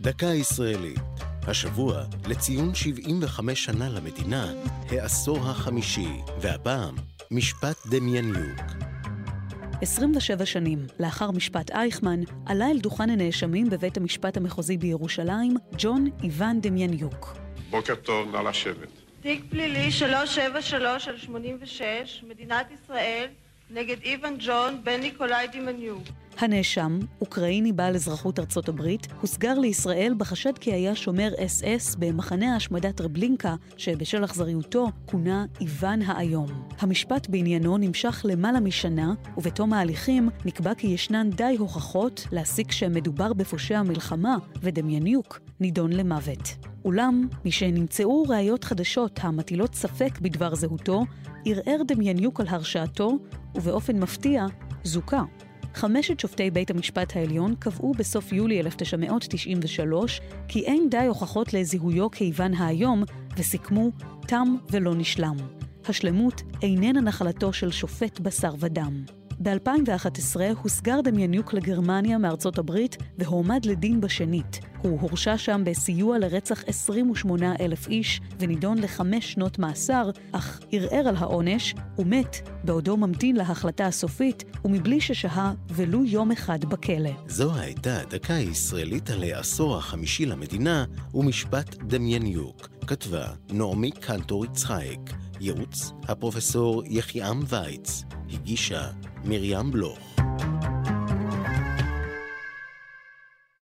דקה ישראלית. השבוע, לציון 75 שנה למדינה, העשור החמישי, והפעם, משפט דמייניוק. 27 שנים לאחר משפט אייכמן, עלה אל דוכן הנאשמים בבית המשפט המחוזי בירושלים, ג'ון איוון דמייניוק. בוקר טוב, נא לשבת. תיק פלילי 373 על 86, מדינת ישראל, נגד איוון ג'ון בן ניקולאי דמייניוק. הנאשם, אוקראיני בעל אזרחות ארצות הברית, הוסגר לישראל בחשד כי היה שומר אס אס במחנה ההשמדה טרבלינקה, שבשל אכזריותו כונה איוון האיום. המשפט בעניינו נמשך למעלה משנה, ובתום ההליכים נקבע כי ישנן די הוכחות להסיק שמדובר בפושע מלחמה, ודמייניוק נידון למוות. אולם, משנמצאו ראיות חדשות המטילות ספק בדבר זהותו, ערער דמייניוק על הרשעתו, ובאופן מפתיע, זוכה. חמשת שופטי בית המשפט העליון קבעו בסוף יולי 1993 כי אין די הוכחות לזיהויו כאיוון האיום, וסיכמו תם ולא נשלם. השלמות איננה נחלתו של שופט בשר ודם. ב-2011 הוסגר דמייניוק לגרמניה מארצות הברית והועמד לדין בשנית. הוא הורשע שם בסיוע לרצח 28 אלף איש ונידון לחמש שנות מאסר, אך ערער על העונש ומת בעודו ממתין להחלטה הסופית ומבלי ששהה ולו יום אחד בכלא. זו הייתה דקה ישראלית על העשור החמישי למדינה ומשפט דמייניוק. כתבה נעמי קנטור יצחייק, ייעוץ הפרופסור יחיעם וייץ, הגישה מרים בלוך